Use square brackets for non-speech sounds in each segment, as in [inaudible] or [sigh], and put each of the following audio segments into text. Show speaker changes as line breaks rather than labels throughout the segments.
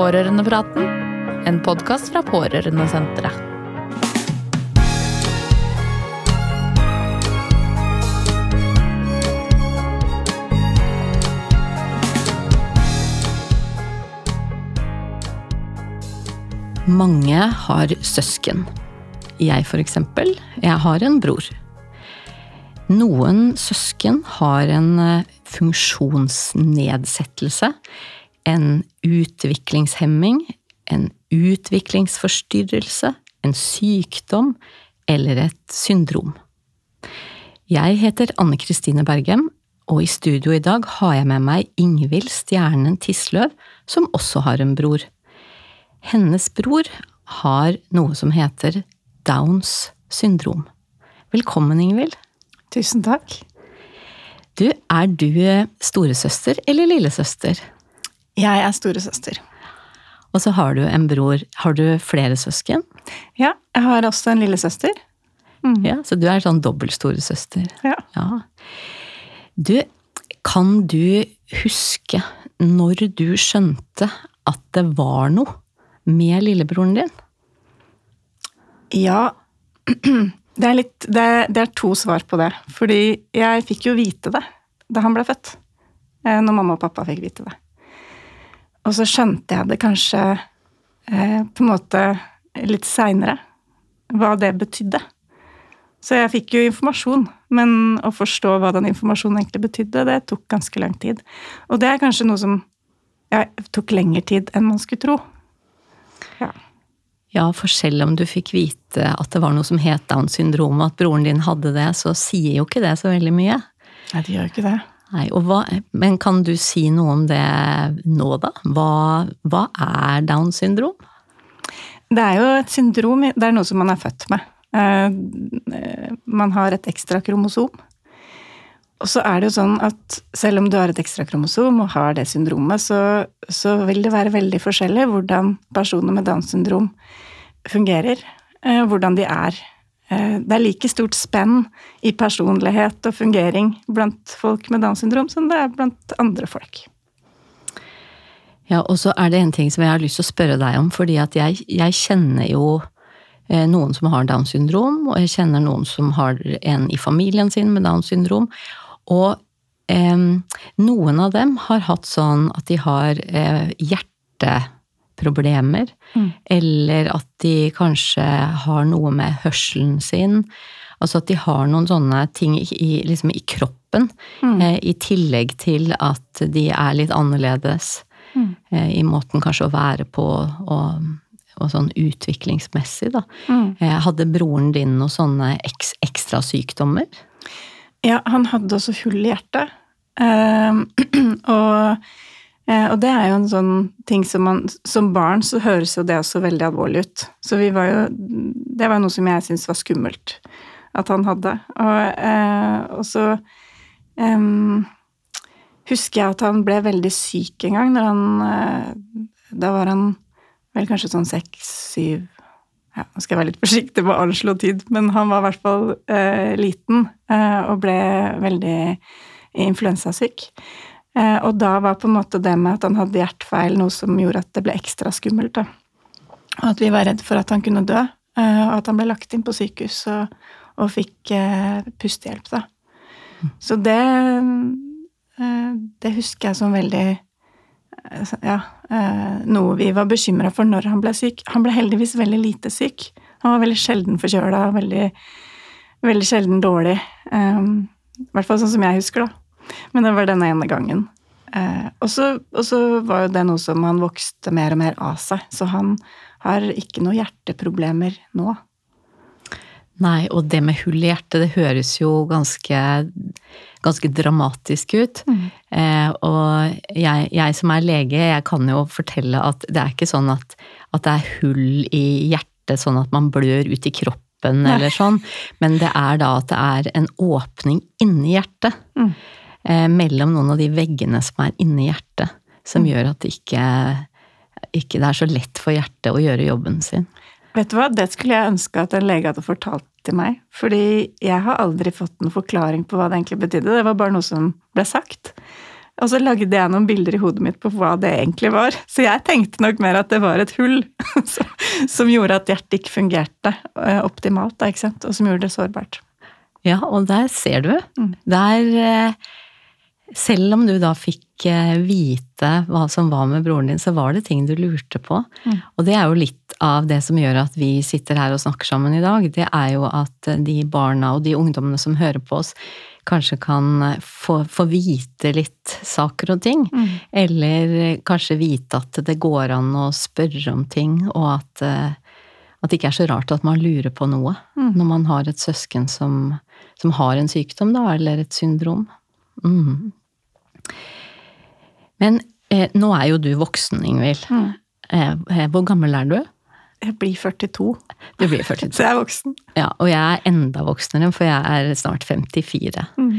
Pårørendepraten, en podkast fra Pårørendesenteret.
Mange har søsken. Jeg for eksempel, jeg har en bror. Noen søsken har en eh, funksjonsnedsettelse, en utviklingshemming, en utviklingsforstyrrelse, en sykdom eller et syndrom. Jeg heter Anne Kristine Bergem, og i studio i dag har jeg med meg Ingvild Stjernen Tisløv, som også har en bror. Hennes bror har noe som heter Downs syndrom. Velkommen, Ingvild.
Tusen takk.
Du, er du storesøster eller lillesøster?
Jeg er storesøster.
Og så har du en bror. Har du flere søsken?
Ja, jeg har også en lillesøster. Mm.
Ja, Så du er sånn dobbelt storesøster.
Ja.
ja. Du, kan du huske når du skjønte at det var noe med lillebroren din?
Ja [clears throat] det er, litt, det, det er to svar på det. Fordi jeg fikk jo vite det da han ble født. eh, Når mamma og pappa fikk vite det. Og så skjønte jeg det kanskje eh, på en måte litt seinere, hva det betydde. Så jeg fikk jo informasjon, men å forstå hva den informasjonen egentlig betydde, det tok ganske lang tid. Og det er kanskje noe som ja, tok lengre tid enn man skulle tro. Ja.
Ja, for selv om du fikk vite at det var noe som het Downs syndrom, og at broren din hadde det, så sier jo ikke det så veldig mye.
Nei, det gjør ikke det.
Nei, hva, Men kan du si noe om det nå, da? Hva, hva er Downs syndrom?
Det er jo et syndrom, det er noe som man er født med. Eh, Man har et ekstra kromosom. Og så er det jo sånn at selv om du har et ekstra kromosom og har det syndromet, så, så vil det være veldig forskjellig hvordan personer med Downs syndrom fungerer. eh, Hvordan de er. Eh, Det er like stort spenn i personlighet og fungering blant folk med Downs syndrom som det er blant andre folk.
Ja, og så er det en ting som jeg har lyst til å spørre deg om, fordi at jeg, jeg kjenner jo eh, noen som har Downs syndrom, og jeg kjenner noen som har en i familien sin med Downs syndrom. Og eh, noen av dem har hatt sånn at de har eh, hjerteproblemer,
Mm.
eller at de kanskje har noe med hørselen sin. Altså at de har noen sånne ting i, liksom i kroppen,
Mm.
eh, i tillegg til at de er litt annerledes
Mm.
eh, i måten kanskje å være på og, og sånn utviklingsmessig, da.
Mm.
Eh, Hadde broren din noen sånne eks, ekstra sykdommer?
Ja, han hadde også hull i hjertet. Ehm, [clears throat] og, og det er jo en sånn ting som man Som barn så høres jo det også veldig alvorlig ut. Så vi var jo Det var noe som jeg syntes var skummelt at han hadde. Og, eh, og så um, husker jeg at han ble veldig syk en gang når han eh, Da var han vel kanskje sånn seks-syv ja, Nå skal jeg være litt forsiktig med å anslå tid, men han var i hvert fall uh, liten uh, og ble veldig influensasyk. Eh, og da var på en måte det med at han hadde hjertefeil noe som gjorde at det ble ekstra skummelt. Da. Og at vi var redd for at han kunne dø, eh, og at han ble lagt inn på sykehus og, og fikk eh, pustehjelp. Da. Så det, det husker jeg som veldig ja, noe vi var bekymra for når han ble syk. Han ble heldigvis veldig lite syk. Han var veldig sjelden forkjøla, veldig, veldig sjelden dårlig. I hvert fall sånn som jeg husker, da. Men det var denne ene gangen. Eh, og så var jo det noe som han vokste mer og mer av seg. Så han har ikke noe hjerteproblemer nå.
Nei, og det med hull i hjertet, det høres jo ganske, ganske dramatisk ut. Eh, og jeg, jeg som er lege, jeg kan jo fortelle at det er ikke sånn at, at det er hull i hjertet, sånn at man blør ut i kroppen eller sånn, men det er da at det er en åpning inni hjertet.
Mm.
Eh, mellom noen av de veggene som er inni hjertet, som gjør at det ikke, ikke det er så lett for hjertet å gjøre jobben sin.
Vet du hva, det skulle jeg ønske at en lege hadde fortalt til meg. Fordi jeg har aldri fått noen forklaring på hva det egentlig betydde. Det var bare noe som ble sagt. Og så lagde jeg noen bilder i hodet mitt på hva det egentlig var. Så jeg tenkte nok mer at det var et hull [laughs] som gjorde at hjertet ikke fungerte eh, optimalt, da, ikke sant? og som gjorde det sårbart.
Ja, og der ser du.
Mm.
Der eh, Selv om du da fikk eh, vite hva som var med broren din, så var det ting du lurte på.
Mm.
Og det er jo litt av det som gjør at vi sitter her og snakker sammen i dag. Det er jo at de barna og de ungdommene som hører på oss, kanskje kan få, få vite litt saker og ting.
Mm.
Eller kanskje vite at det går an å spørre om ting, og at, eh, at det ikke er så rart at man lurer på noe
Mm.
når man har et søsken som, som har en sykdom, da, eller et syndrom. Mm. Men eh, nå er jo du voksen, Ingvild.
Mm.
Eh, eh, hvor gammel er du?
Jeg blir 42,
Du blir 42. [laughs]
så jeg er voksen.
Ja, og jeg er enda voksnere, for jeg er snart 54.
Mm.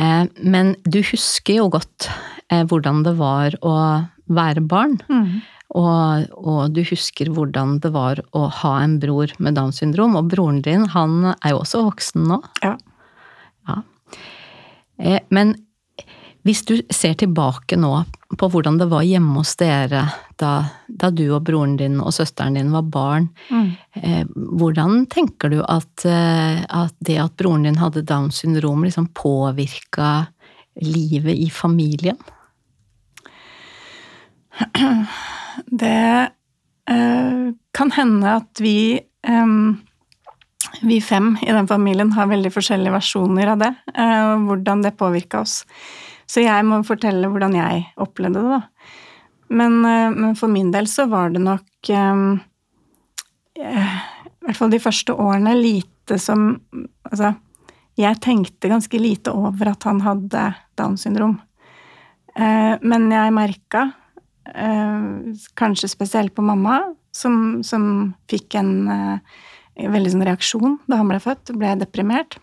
Eh, men du husker jo godt eh, hvordan det var å være barn.
Mm.
Og, og du husker hvordan det var å ha en bror med Downs syndrom. Og broren din, han er jo også voksen nå.
Ja.
Ja. Eh, Men hvis du ser tilbake nå på hvordan det var hjemme hos dere da, da du og broren din og søsteren din var barn,
Mm.
eh, hvordan tenker du at, eh, at det at broren din hadde Downs syndrom, liksom påvirka livet i familien? [clears throat]
Det eh, kan hende at vi eh, vi fem i den familien har veldig forskjellige versjoner av det, eh, og hvordan det påvirka oss. Så jeg må fortelle hvordan jeg opplevde det, da. Men, eh, men for min del så var det nok eh, I hvert fall de første årene lite som Altså, jeg tenkte ganske lite over at han hadde Downs syndrom. Uh, men jeg merka uh, kanskje spesielt på mamma, som, som fikk en uh, veldig sånn reaksjon da han ble født, ble deprimert.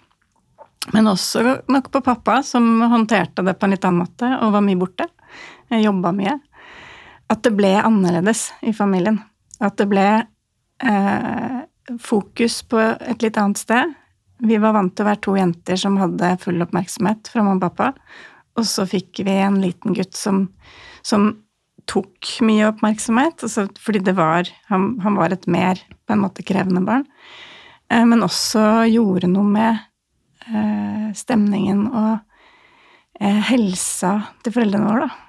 Men også nok på pappa, som håndterte det på en litt annen måte og var mye borte. Jobba mye. At det ble annerledes i familien. At det ble eh, fokus på et litt annet sted. Vi var vant til å være to jenter som hadde full oppmerksomhet fra mamma og pappa. Og så fikk vi en liten gutt som, som tok mye oppmerksomhet, altså fordi det var han, han, var et mer på en måte krevende barn. Eh, men også gjorde noe med stemningen og eh, helsa til foreldrene våre, da.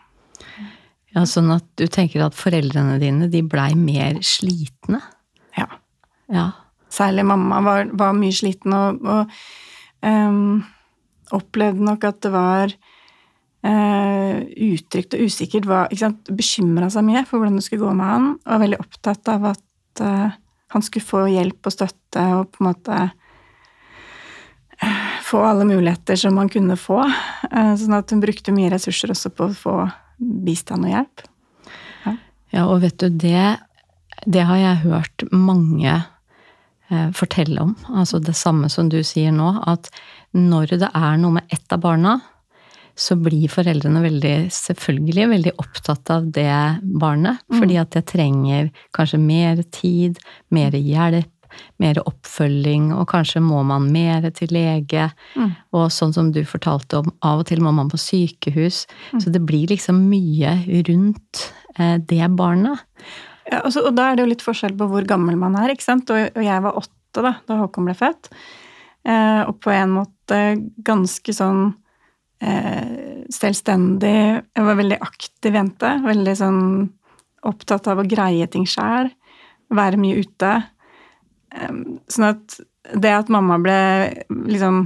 Ja, Sånn at du tenker at foreldrene dine de blei mer slitne?
Ja.
Ja.
Særlig mamma var, var mye sliten og, og um, opplevde nok at det var uh, utrygt og usikkert. Bekymra seg mye for hvordan det skulle gå med han, og var veldig opptatt av at uh, han skulle få hjelp og støtte og på en måte uh, få alle muligheter som man kunne få. sånn at hun brukte mye ressurser også på å få bistand og hjelp.
Ja, ja og vet du, det, det har jeg hørt mange eh, fortelle om. Altså det samme som du sier nå, at når det er noe med ett av barna, så blir foreldrene veldig, selvfølgelig veldig opptatt av det barnet. Mm. Fordi at det trenger kanskje mer tid, mer hjelp, mer oppfølging, og kanskje må man mer til lege. Mm. Og sånn som du fortalte om, av og til må man på sykehus. Mm. Så det blir liksom mye rundt eh, det barnet.
Ja, altså, og da er det jo litt forskjell på hvor gammel man er, ikke sant. Og, og jeg var åtte da, da Håkon ble født. Eh, og på en måte ganske sånn eh, selvstendig Jeg var veldig aktiv jente. Veldig sånn opptatt av å greie ting sjæl. Være mye ute. Sånn at det at mamma ble liksom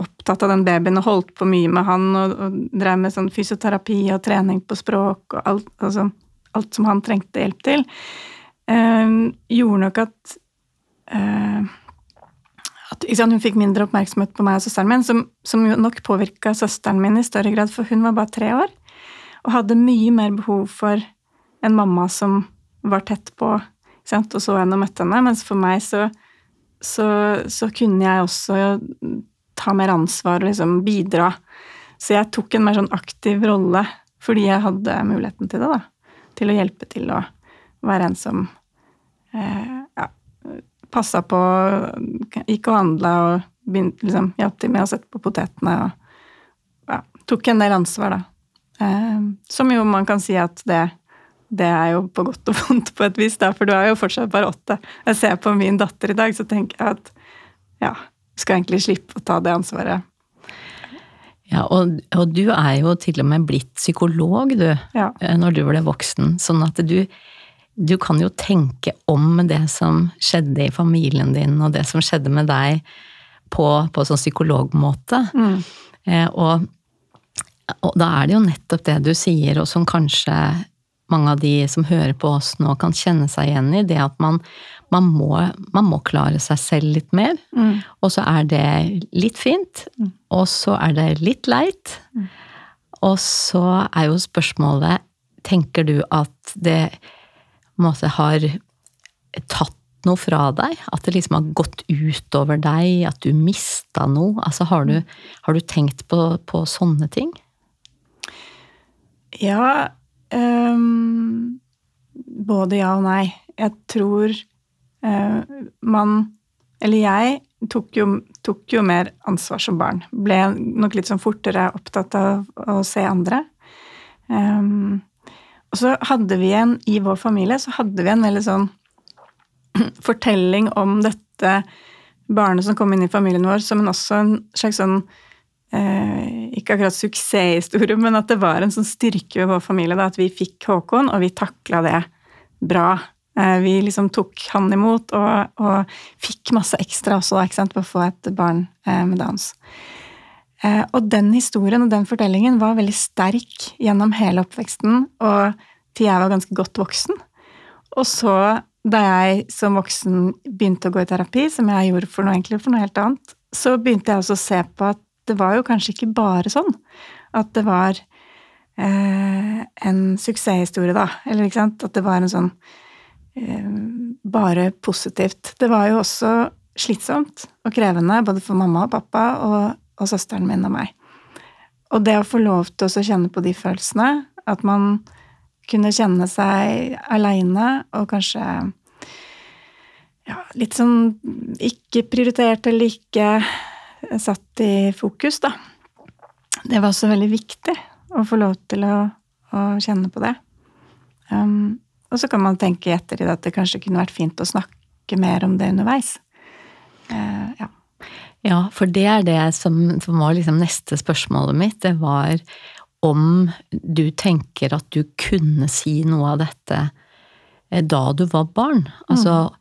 opptatt av den babyen og holdt på mye med han og, og drev med sånn fysioterapi og trening på språk og alt, altså, alt som han trengte hjelp til, eh, gjorde nok at, eh, at sant, Hun fikk mindre oppmerksomhet på meg og søsteren min, som, som nok påvirka søsteren min i større grad, for hun var bare tre år og hadde mye mer behov for en mamma som var tett på og så henne og møtte henne. Mens for meg så, så, så, kunne jeg også ta mer ansvar og liksom bidra. Så jeg tok en mer sånn aktiv rolle fordi jeg hadde muligheten til det. da. Til å hjelpe til å være en som eh, ja, passa på Gikk og handla og begynte, liksom, hjalp til med å sette på potetene. og ja, Tok en del ansvar, da. Eh, som jo man kan si at det, det er jo på godt og vondt på et vis, da, for du er jo fortsatt bare åtte. Jeg ser på min datter i dag, så tenker jeg at ja, skal egentlig slippe å ta det ansvaret.
Ja, og, og du er jo til og med blitt psykolog, du,
Ja.
eh, når du ble voksen. Sånn at du, du kan jo tenke om det som skjedde i familien din, og det som skjedde med deg, på, på sånn psykologmåte.
Mm.
Eh, og, og da er det jo nettopp det du sier, og som kanskje mange av de som hører på oss nå kan kjenne seg igjen i, det at man, man, må, man må klare seg selv litt mer.
Mm.
Og så er det litt fint, og så er det litt leit. Og så er jo spørsmålet Tenker du at det måtte måte har tatt noe fra deg? At det liksom har gått utover deg? At du mista noe? Altså, har du, har du tenkt på, på sånne ting?
Ja ehm, Både ja og nei. Jeg tror uh, man Eller jeg tok jo, tok jo mer ansvar som barn. Ble nok litt sånn fortere opptatt av å se andre. Um, og så hadde vi en I vår familie så hadde vi en veldig sånn [clears throat] fortelling om dette barnet som kom inn i familien vår, som en også en slags sånn eh, Ikke akkurat suksesshistorie, men at det var en sånn styrke ved vår familie da, at vi fikk Håkon, og vi takla det bra. Eh, vi liksom tok han imot og, og fikk masse ekstra også da, på å få et barn eh, med Downs. Eh, og den historien og den fortellingen var veldig sterk gjennom hele oppveksten, og til jeg var ganske godt voksen. Og så, da jeg som voksen begynte å gå i terapi, som jeg gjorde for noe, egentlig for noe helt annet, så begynte jeg også å se på at det var jo kanskje ikke bare sånn. At det var eh, en suksesshistorie, da. Eller ikke sant? At det var en sånn eh, bare positivt. Det var jo også slitsomt og krevende, både for mamma og pappa og, og søsteren min og meg. Og det å få lov til å kjenne på de følelsene, at man kunne kjenne seg aleine og kanskje ja, litt sånn ikke prioritert eller ikke satt i fokus, da. Det var også veldig viktig å få lov til å, å kjenne på det. Um, og så kan man tenke i ettertid at det kanskje kunne vært fint å snakke mer om det underveis. Uh, ja.
Ja, for det er det som, som var liksom neste spørsmålet mitt. Det var om du tenker at du kunne si noe av dette eh, da du var barn. Altså,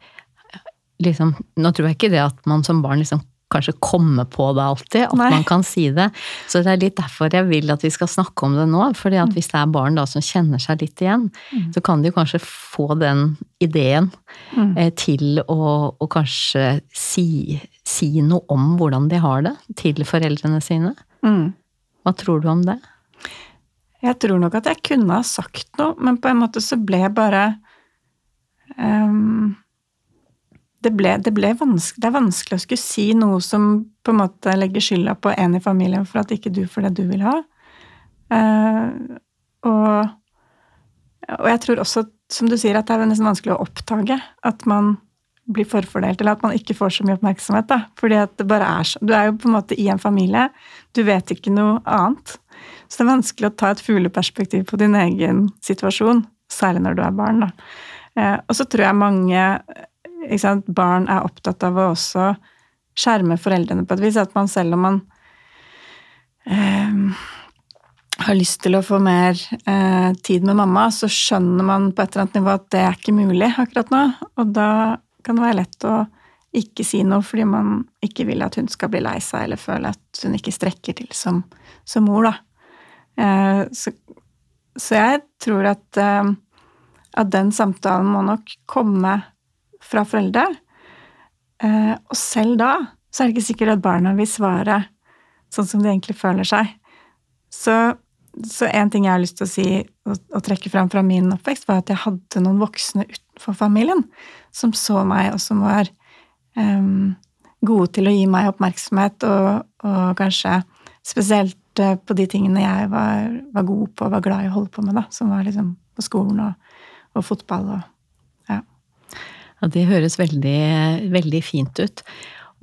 liksom, nå tror jeg ikke det at man som barn liksom kanskje komme på det alltid, at
Nei.
man kan si det. Så det er litt derfor jeg vil at vi skal snakke om det nå. fordi at hvis det er barn da som kjenner seg litt igjen, så kan de kanskje få den ideen
Mm.
eh, til å, å kanskje si, si noe om hvordan de har det til foreldrene sine.
Mm.
Hva tror du om det?
Jeg tror nok at jeg kunne ha sagt noe, men på en måte så ble jeg bare ehm, det, ble, det, ble vanskelig, det er vanskelig å skulle si noe som på en måte legger skylda på en i familien for at ikke du får det du vil ha. Uh, og, og jeg tror også, som du sier, at det er nesten vanskelig å oppdage at man blir forfordelt, eller at man ikke får så mye oppmerksomhet. Da. Fordi at det bare er så Du er jo på en måte i en familie, du vet ikke noe annet. Så det er vanskelig å ta et fugleperspektiv på din egen situasjon, særlig når du er barn. Da. Uh, og så tror jeg mange barn er opptatt av å også skjerme foreldrene på et vis. At man selv om man eh, har lyst til å få mer eh, tid med mamma, så skjønner man på et eller annet nivå at det er ikke mulig akkurat nå. Og da kan det være lett å ikke si noe fordi man ikke vil at hun skal bli lei seg eller føle at hun ikke strekker til som, som mor, da. Eh, så, så jeg tror at, eh, at den samtalen må nok komme fra foreldre. Eh, og selv da så er det ikke sikkert at barna vil svare sånn som de egentlig føler seg. Så, så en ting jeg har lyst til å si og, og trekke fram fra min oppvekst, var at jeg hadde noen voksne utenfor familien som så meg, og som var um, gode til å gi meg oppmerksomhet, og, og kanskje spesielt eh, på de tingene jeg var, var god på og var glad i å holde på med, da, som var liksom på skolen og, og fotball og. Ja,
det høres veldig, veldig fint ut.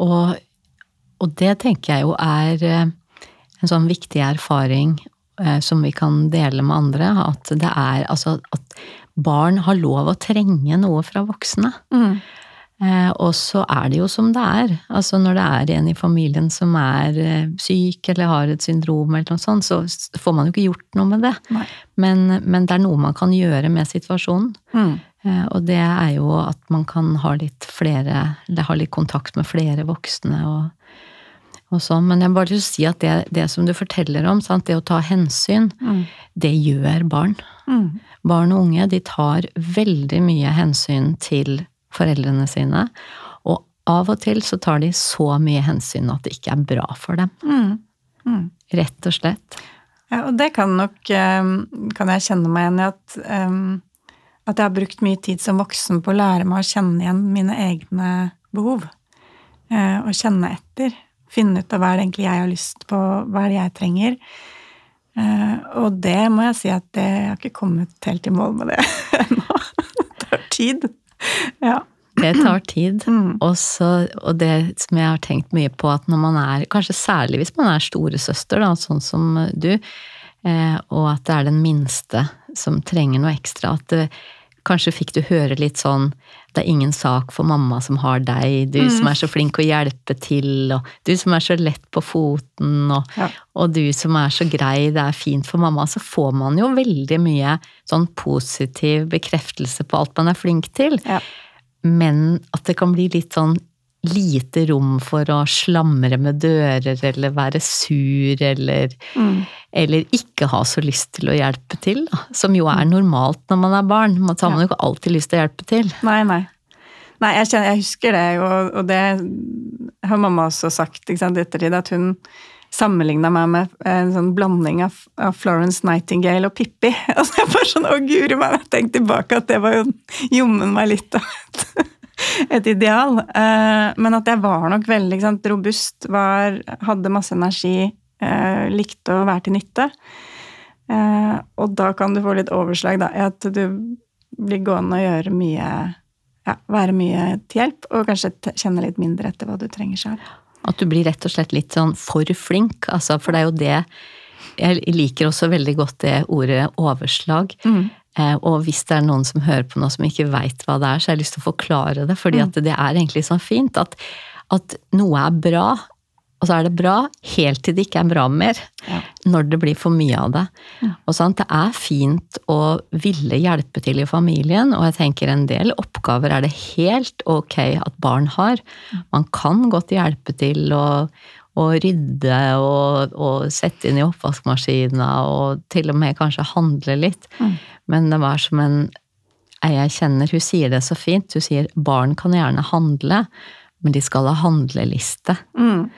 Og, og det tenker jeg jo er eh, en sånn viktig erfaring eh, som vi kan dele med andre, at det er altså at barn har lov å trenge noe fra voksne.
Mm.
Eh, og så er det jo som det er. Altså når det er en i familien som er eh, syk eller har et syndrom eller noe sånt, så får man jo ikke gjort noe med det. Men, men det er noe man kan gjøre med situasjonen.
Mm.
Eh, og det er jo at man kan ha litt flere, eller ha litt kontakt med flere voksne og, og sånn. Men jeg bare vil si at det, det som du forteller om, sant, det å ta hensyn,
Mm.
det gjør barn.
Mm.
Barn og unge de tar veldig mye hensyn til foreldrene sine, og av og til så tar de så mye hensyn at det ikke er bra for dem.
Mm. Mm.
Rett og slett.
Ja, og det kan nok eh, Kan jeg kjenne meg igjen i at eh, At jeg har brukt mye tid som voksen på å lære meg å kjenne igjen mine egne behov. Eh, Og kjenne etter. Finne ut av hva er det egentlig jeg har lyst på, hva er det jeg trenger. Eh, Og det må jeg si at det, jeg har ikke kommet helt i mål med det [laughs] ennå. Det tar tid. Ja.
Det tar tid.
Også,
Og, det som jeg har tenkt mye på, at når man er, kanskje særlig hvis man er storesøster, da, sånn som du, eh, og at det er den minste som trenger noe ekstra, at det, kanskje fikk du høre litt sånn det er ingen sak for mamma som har deg, du som er så flink å hjelpe til, og du som er så lett på foten, og,
Ja.
og du som er så grei, det er fint for mamma, så får man jo veldig mye sånn positiv bekreftelse på alt man er flink til.
Ja.
Men at det kan bli litt sånn lite rom for å slamre med dører, eller være sur, eller,
Mm.
eller ikke ha så lyst til å hjelpe til, da. Som jo er normalt når man er barn. Man har man jo ikke alltid lyst til å hjelpe til.
Nei, nei. Nei, jeg, kjenner, jeg husker det, og, og det har mamma også sagt ikke sant, ettertid, at hun sammenligna meg med en sånn blanding av, Florence Nightingale og Pippi. [laughs] Altså, jeg bare sånn, Å, guri meg, jeg tenkte tilbake at det var jo jommen meg litt av [laughs] et, ideal. Eh, men at jeg var nok veldig sant, robust, var, hadde masse energi, eh, likte å være til nytte. Eh, og da kan du få litt overslag, da, i at du blir gående og gjøre mye ja, være mye til hjelp, og kanskje kjenne litt mindre etter hva du trenger sjøl.
At du blir rett og slett litt sånn for flink, altså, for det er jo det Jeg liker også veldig godt det ordet overslag. Eh, Og hvis det er noen som hører på noe som ikke veit hva det er, så har jeg lyst til å forklare det. fordi at det er egentlig sånn fint at, at noe er bra, og så er det bra helt til det ikke er bra mer.
Ja.
Når det blir for mye av det. Og sant, Det er fint å ville hjelpe til i familien, og jeg tenker en del oppgaver er det helt ok at barn har. Man kan godt hjelpe til å, å rydde og, og sette inn i oppvaskmaskina, og til og med kanskje handle litt. Men det var som en ei jeg kjenner, hun sier det så fint. Hun sier barn kan gjerne handle, men de skal ha handleliste.
Mm.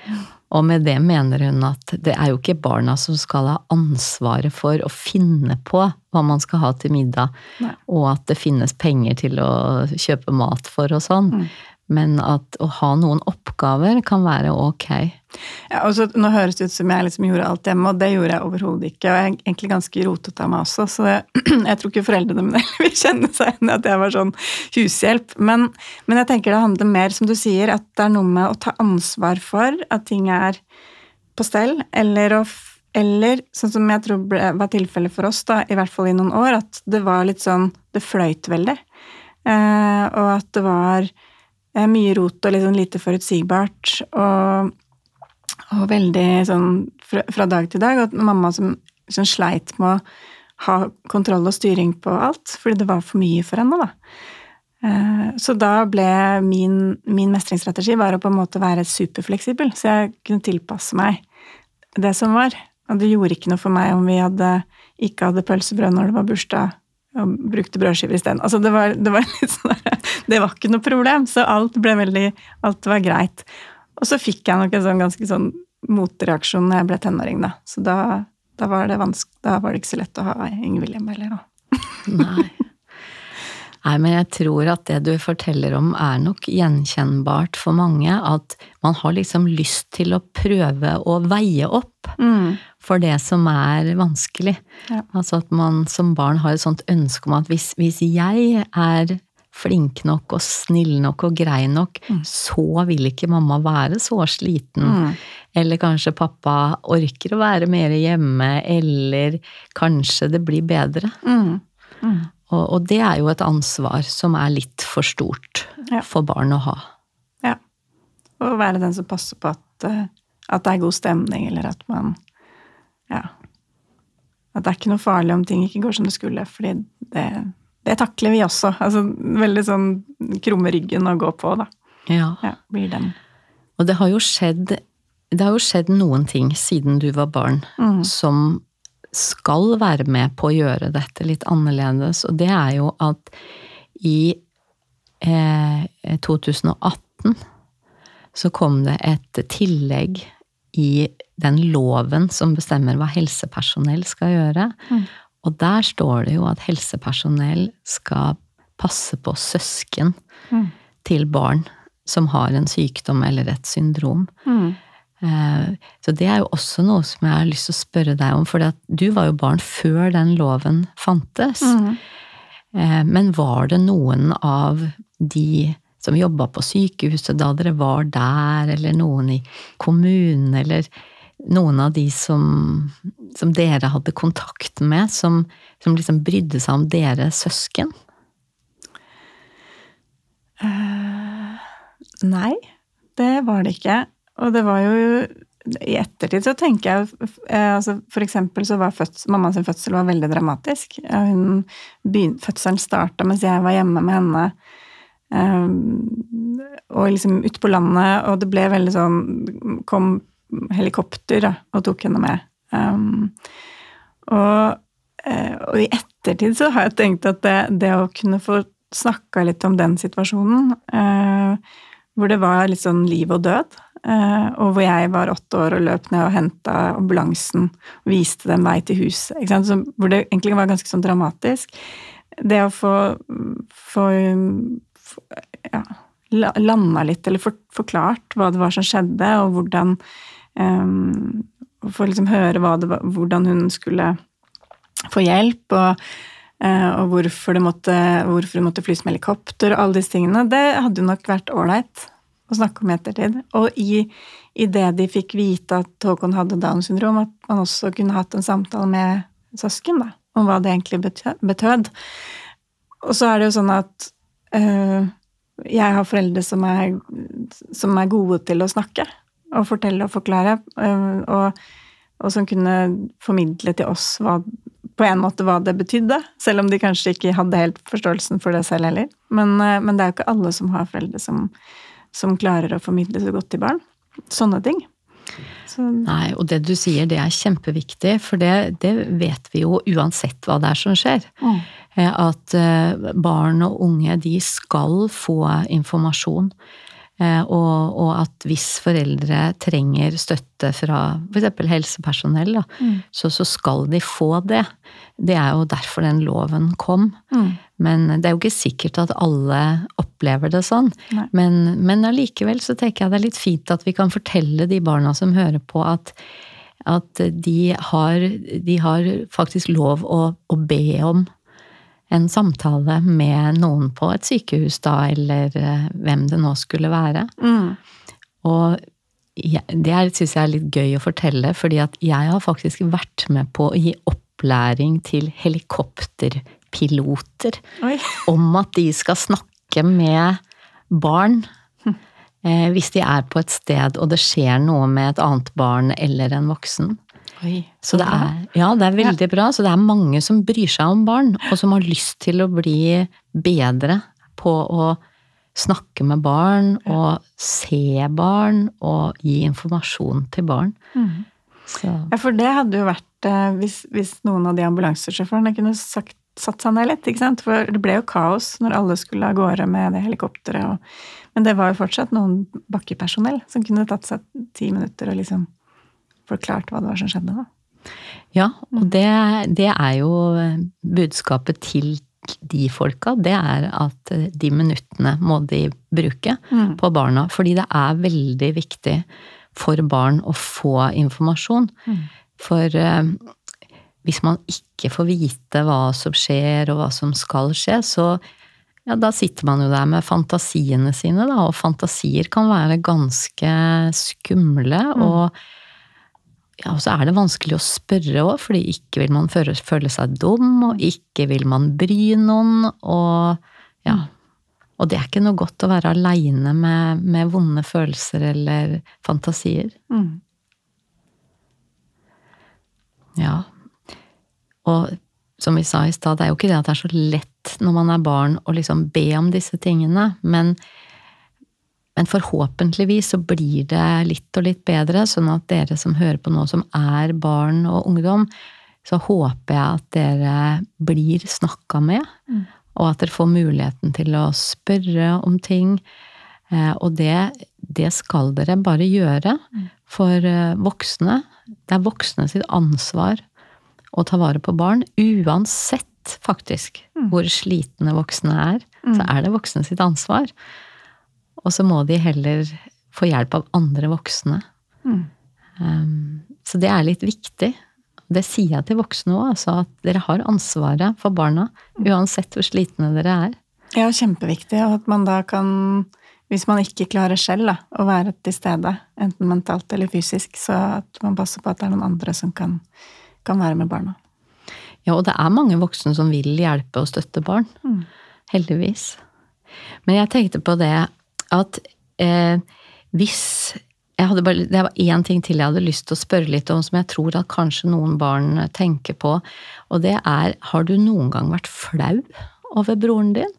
Og med det mener hun at det er jo ikke barna som skal ha ansvaret for å finne på hva man skal ha til middag,
Nei.
og at det finnes penger til å kjøpe mat for og sånn.
Mm.
Men at å ha noen oppgaver kan være ok.
Ja, og så, nå høres det ut som jeg liksom gjorde alt hjemme, og det gjorde jeg overhodet ikke. Og jeg er egentlig ganske rotete av meg også, så jeg, [clears throat] jeg tror ikke foreldrene mine [laughs] vil kjenne seg igjen i at jeg var sånn hushjelp. Men, men jeg tenker det handler mer, som du sier, at det er noe med å ta ansvar for at ting er på stell, eller å eller sånn som jeg tror ble, var tilfellet for oss, da, i hvert fall i noen år, at det var litt sånn Det fløyt veldig. Eh, og at det var mye rot og litt sånn lite forutsigbart. Og, og veldig sånn fra, fra dag til dag. Og mamma som, som sleit med å ha kontroll og styring på alt, fordi det var for mye for henne, da. Eh, Så da ble min, min mestringsstrategi var å på en måte være superfleksibel, så jeg kunne tilpasse meg det som var. Og det gjorde ikke noe for meg om vi hadde, ikke hadde pølsebrød når det var bursdag, og brukte brødskiver isteden. Altså det var, det [laughs] sånn Det var ikke noe problem, så alt ble veldig Alt var greit. Og så fikk jeg nok en sånn ganske sånn motreaksjon når jeg ble tenåring, da. Så da, da, var det da var det ikke så lett å ha Inge William heller, da.
Nei. Nei, men jeg tror at det du forteller om er nok gjenkjennbart for mange. At man har liksom lyst til å prøve å veie opp for det som er vanskelig.
Ja.
Altså at man som barn har et sånt ønske om at hvis, hvis jeg er flink nok og snill nok og grei nok, så vil ikke mamma være så sliten.
Mm.
Eller kanskje pappa orker å være mer hjemme, eller kanskje det blir bedre.
Mm.
Og, og det er jo et ansvar som er litt for stort
Ja.
for barn å ha.
Ja. Og være den som passer på at, eh, at det er god stemning, eller at man Ja. At det er ikke noe farlig om ting ikke går som det skulle, fordi det, det takler vi også. Altså veldig sånn krumme ryggen å gå på, da.
Ja.
Ja, blir den.
Og det har jo skjedd, det har jo skjedd noen ting siden du var barn
Mm.
som skal være med på å gjøre dette litt annerledes, og det er jo at i eh, 2018 så kom det et tillegg i den loven som bestemmer hva helsepersonell skal gjøre.
Mm.
Og der står det jo at helsepersonell skal passe på søsken
Mm.
til barn som har en sykdom eller et syndrom.
Mm.
Eh, Så det er jo også noe som jeg har lyst til å spørre deg om, for du var jo barn før den loven fantes.
Mm.
Men var det noen av de som jobba på sykehuset da dere var der, eller noen i kommunen, eller noen av de som, som dere hadde kontakt med, som, som liksom brydde seg om dere søsken?
Nei, det var det ikke. Og det var jo I ettertid så tenker jeg eh, altså For eksempel så var fødsel, mamma sin fødsel var veldig dramatisk. Hun, fødselen starta mens jeg var hjemme med henne. Um, og liksom ute på landet, og det ble veldig sånn Kom helikopter da, og tok henne med. Um, og, og i ettertid så har jeg tenkt at det, det å kunne få snakka litt om den situasjonen, eh, hvor det var litt sånn liv og død, eh, og hvor jeg var åtte år og løp ned og henta ambulansen og viste dem vei til huset? Så, hvor det egentlig var ganske sånn dramatisk. Det å få, få, ja, landa litt, eller for, forklart hva det var som skjedde, og hvordan um, Få liksom høre det hvordan hun skulle få hjelp, og, og hvorfor, det måtte, hvorfor måtte flys med helikopter, og alle disse tingene. Det hadde jo nok vært ålreit å snakke om i ettertid. Og i, i det de fikk vite at Håkon hadde Downs syndrom, at man også kunne hatt en samtale med søsken da, om hva det egentlig betød. Og så er det jo sånn at øh, jeg har foreldre som er, som er gode til å snakke og fortelle og forklare, øh, og, og som kunne formidle til oss hva, på en måte hva det betydde, selv om de kanskje ikke hadde helt forståelsen for det selv heller. Men, eh, men det er jo ikke alle som har foreldre som, som klarer å formidle så godt til barn. Sånne ting. Så,
Nei, og det du sier, det er kjempeviktig, for det, det vet vi jo uansett hva det er som skjer.
mm.
Eh, At eh, barn og unge, de skal få informasjon. Eh, Og, og at hvis foreldre trenger støtte fra f.eks. helsepersonell, da,
Mm.
så, så skal de få det. Det er jo derfor den loven kom.
Mm.
Men det er jo ikke sikkert at alle opplever det sånn.
Nei.
Men, men allikevel så tenker jeg det er litt fint at vi kan fortelle de barna som hører på, at, at de, har, de har faktisk lov å, å be om en samtale med noen på et sykehus da, eller eh, hvem det nå skulle være.
Mm.
Og det syns jeg er litt gøy å fortelle, fordi at jeg har faktisk vært med på å gi opplæring til helikopterpiloter
Oi.
om at de skal snakke med barn eh, hvis de er på et sted og det skjer noe med et annet barn eller en voksen.
Oi.
Så det er, ja, det er veldig bra. Så det er mange som bryr seg om barn, og som har lyst til å bli bedre på å snakke med barn og se barn og gi informasjon til barn.
Mm. Ja, for det hadde jo vært eh, hvis, hvis noen av de ambulansesjåførene kunne sagt, satt seg ned litt, ikke sant? For det ble jo kaos når alle skulle av gårde med det helikopteret. Og, men det var jo fortsatt noen bakkepersonell som kunne tatt seg ti minutter og liksom forklart hva det var som skjedde. da.
ja, og det, det er jo budskapet til de folka. Det er at eh, de minuttene må de bruke
Mm.
på barna. Fordi det er veldig viktig for barn å få informasjon.
Mm.
For eh, hvis man ikke får vite hva som skjer og hva som skal skje, så, ja, da sitter man jo der med fantasiene sine, da, og fantasier kan være ganske skumle.
Mm.
Og ja, og så er det vanskelig å spørre òg, fordi ikke vil man føle, føle seg dum, og ikke vil man bry noen, og ja. Og det er ikke noe godt å være aleine med, med vonde følelser eller fantasier.
Mm.
Ja. Og som vi sa i stad, det er jo ikke det at det er så lett når man er barn å liksom be om disse tingene, men, men forhåpentligvis så blir det litt og litt bedre, sånn at dere som hører på nå, som er barn og ungdom, så håper jeg at dere blir snakka med,
Mm.
og at dere får muligheten til å spørre om ting. Eh, Og det, det skal dere bare gjøre. For eh, voksne, det er voksne sitt ansvar å ta vare på barn, uansett faktisk hvor slitne voksne er, så er det voksne sitt ansvar. Og så må de heller få hjelp av andre voksne.
Mm.
Um, så det er litt viktig. Det sier jeg til voksne òg, altså at dere har ansvaret for barna, uansett hvor slitne dere er.
Ja, kjempeviktig, og at man da kan, hvis man ikke klarer selv da, å være til stede, enten mentalt eller fysisk, så at man passer på at det er noen andre som kan, kan være med barna.
Ja, og det er mange voksne som vil hjelpe og støtte barn.
Mm.
Heldigvis. Men jeg tenkte på det at eh, hvis bare, Det var én ting til jeg hadde lyst til å spørre litt om, som jeg tror at kanskje noen barn tenker på. Og det er Har du noen gang vært flau over broren din?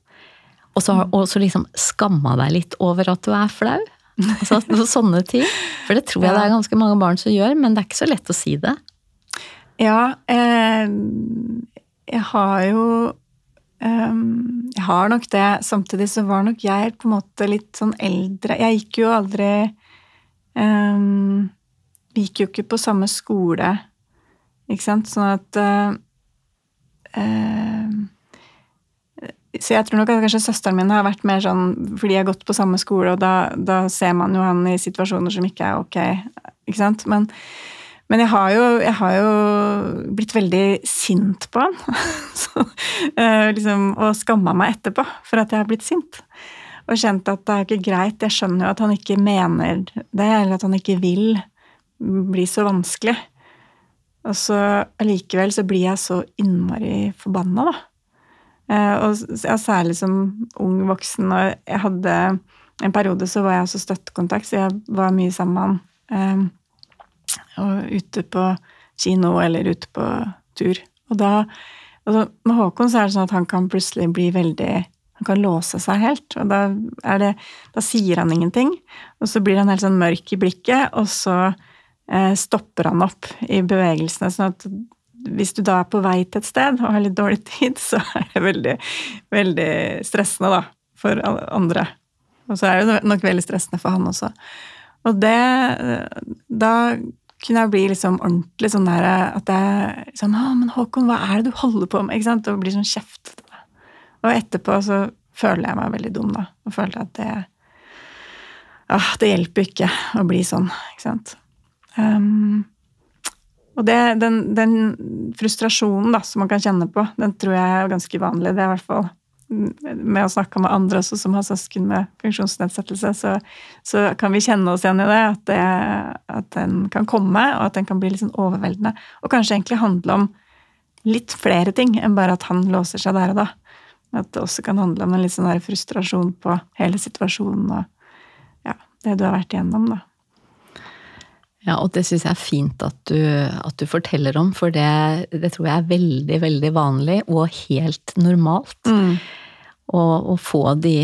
Og så, og så liksom skamma deg litt over at du er flau? Altså sånne ting. For det tror jeg det er ganske mange barn som gjør, men det er ikke så lett å si det.
Ja, eh, jeg har jo eh, Jeg har nok det. Samtidig så var nok jeg på en måte litt sånn eldre. Jeg gikk jo aldri um, Vi gikk jo ikke på samme skole, ikke sant? Sånn at uh, uh, Så jeg tror nok at kanskje søsteren min har vært mer sånn fordi jeg har gått på samme skole, og da, da ser man jo han i situasjoner som ikke er ok, ikke sant? Men men jeg har, jo, jeg har jo blitt veldig sint på han. [laughs] Så, eh, liksom, og skamma meg etterpå for at jeg har blitt sint. Og kjent at det er ikke greit. Jeg skjønner jo at han ikke mener det, eller at han ikke vil bli så vanskelig. Og så allikevel så blir jeg så innmari forbanna, da. Eh, og ja, særlig som ung voksen. Og jeg hadde en periode så var jeg også støttekontakt, så jeg var mye sammen med han. Og ute på kino eller ute på tur. Og da altså Med Håkon så er det sånn at han kan plutselig bli veldig Han kan låse seg helt. Og da, det, da sier han ingenting. Og så blir han helt sånn mørk i blikket, og så eh, stopper han opp i bevegelsene. sånn at hvis du da er på vei til et sted og har litt dårlig tid, så er det veldig, veldig stressende da, for andre. Og så er det nok veldig stressende for han også. Og det Da kunne jeg bli liksom ordentlig sånn der at jeg sånn, ah, men Håkon, hva er det du holder på med? Ikke sant? Og blir sånn kjeft. Og etterpå så føler jeg meg veldig dum, da. Og føler at det ah, Det hjelper ikke å bli sånn, ikke sant. Um, og det, den, den frustrasjonen da, som man kan kjenne på, den tror jeg er ganske vanlig. Det er i hvert fall med å snakke med andre også som har søsken med funksjonsnedsettelse, så, så kan vi kjenne oss igjen i det at, det. at den kan komme, og at den kan bli litt sånn overveldende. Og kanskje egentlig handle om litt flere ting enn bare at han låser seg der og da. At det også kan handle om en litt sånn frustrasjon på hele situasjonen og ja, det du har vært igjennom, da.
Ja, og det syns jeg er fint at du, at du, forteller om, for det, det, tror jeg er veldig, veldig vanlig og helt normalt.
Mm.
å få de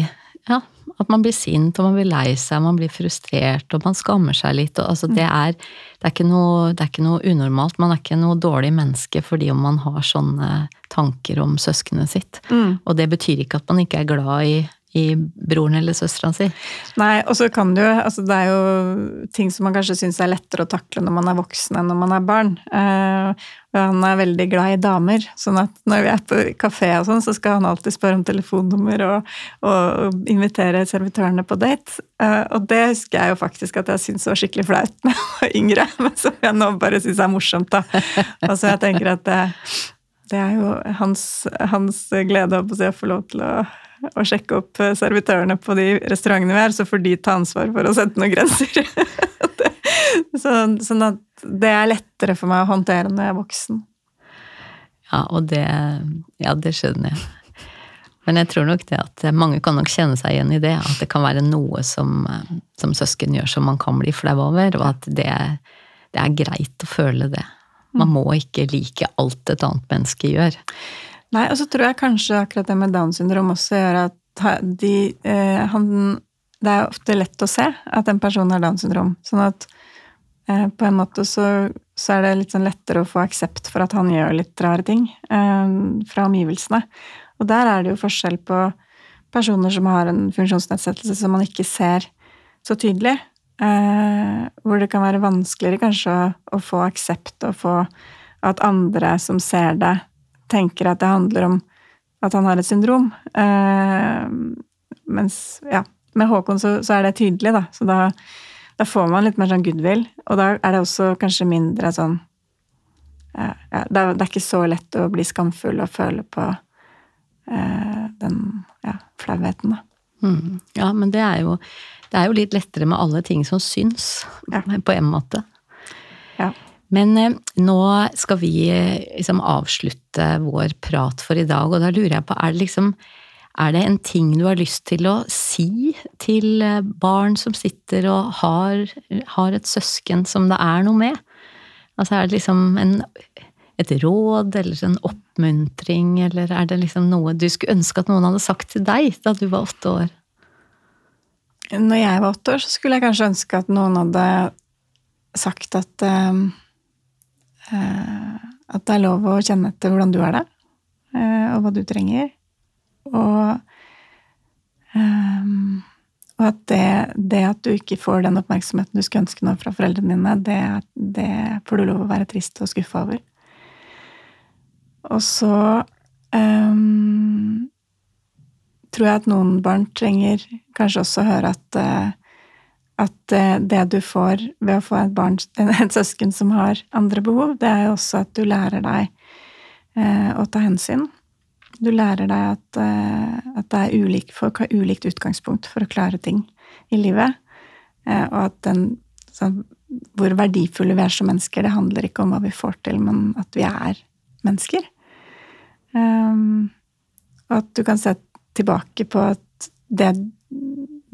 Ja, at man blir sint, og man blir lei seg, man blir frustrert, og man skammer seg litt. Og, altså, det, er, det, er ikke noe, det er ikke noe unormalt. Man er ikke noe dårlig menneske fordi om man har sånne tanker om søskenet sitt.
Mm.
Og det betyr ikke at man ikke er glad i i broren eller søsteren sin.
Nei, og så kan jo altså Det er jo ting som man kanskje syns er lettere å takle når man er voksen enn når man er barn. Uh, og han er veldig glad i damer, sånn at når vi er på kafé og sånn, så skal han alltid spørre om telefonnummer og, og, og invitere servitørene på date. Uh, og det husker jeg jo faktisk at jeg syntes var skikkelig flaut [laughs] da jeg var yngre, men som jeg nå bare syns er morsomt, da. Altså jeg tenker at det, det er jo hans, hans glede å få lov til å å sjekke opp eh, servitørene på de restaurantene vi er, så får de ta ansvar for å sette noen grenser. [laughs] det, så, sånn at det er lettere for meg å håndtere når jeg er voksen.
Ja, og det Ja, det skjønner jeg. Men jeg tror nok det at mange kan nok kjenne seg igjen i det. At det kan være noe som, som søsken gjør som man kan bli flau over, og at det, det, er greit å føle det. Man må ikke like alt et annet menneske gjør.
Nei, og så tror jeg kanskje akkurat det med Downs syndrom også gjør at de, eh, han, Det er ofte lett å se at en person har Downs syndrom. Sånn at eh, på en måte så, så, er det litt sånn lettere å få aksept for at han gjør litt rare ting eh, fra omgivelsene. Og der er det jo forskjell på personer som har en funksjonsnedsettelse som man ikke ser så tydelig. Eh, hvor det kan være vanskeligere kanskje å, å få aksept og få at andre som ser det, tenker at det handler om at han har et syndrom. Eh, mens ja, med Håkon så, så, er det tydelig, da. Så da, da, får man litt mer sånn goodwill. Og da er det også kanskje mindre sånn ja, det, er, det, er, ikke så lett å bli skamfull og føle på eh, den ja, flauheten, da.
Mm. Ja, men det er, jo, det er jo litt lettere med alle ting som syns, ja. på en måte.
Ja.
Men eh, nå skal vi eh, liksom avslutte vår prat for i dag, og da lurer jeg på, er det liksom er det en ting du har lyst til å si til eh, barn som sitter og har, har et søsken som det er noe med? Altså er det liksom en, et råd eller en oppmuntring, eller er det liksom noe du skulle ønske at noen hadde sagt til deg da du var åtte år?
Når jeg var åtte år, så skulle jeg kanskje ønske at noen hadde sagt at um at det er lov å kjenne etter hvordan du er det, eh, og hva du trenger. Og, um, og at det, det, at du ikke får den oppmerksomheten du skulle ønske nå fra foreldrene dine, det, det får du lov å være trist og skuffa over. Og så um, tror jeg at noen barn trenger kanskje også å høre at uh, at eh, det du får ved å få et barn, [laughs] et søsken som har andre behov, det er jo også at du lærer deg eh, å ta hensyn. Du lærer deg at, eh, at det er ulik, folk har ulikt utgangspunkt for å klare ting i livet. og at den sånn, Hvor verdifulle vi er som mennesker, det handler ikke om hva vi får til, men at vi er mennesker. Um, og at du kan se tilbake på at det,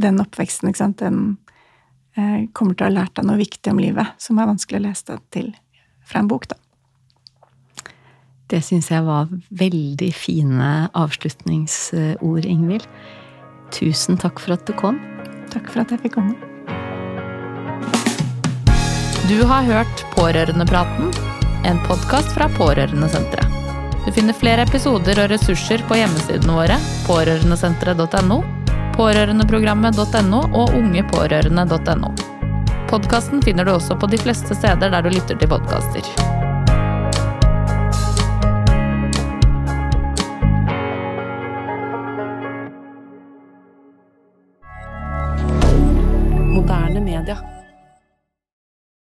den oppveksten, den kommer til å ha lært deg noe viktig om livet som er vanskelig å lese deg til fra en bok, da.
Det syns jeg var veldig fine avslutningsord, Ingvild. Tusen takk for at du kom.
Takk for at jeg fikk komme.
Du har hørt Pårørendepraten, en podkast fra Pårørendesenteret. Du finner flere episoder og ressurser på hjemmesidene våre, pårørendesenteret.no pårørendeprogrammet.no og ungepårørende.no. Podkasten finner du også på de fleste steder der du lytter til podkaster.
Moderne media.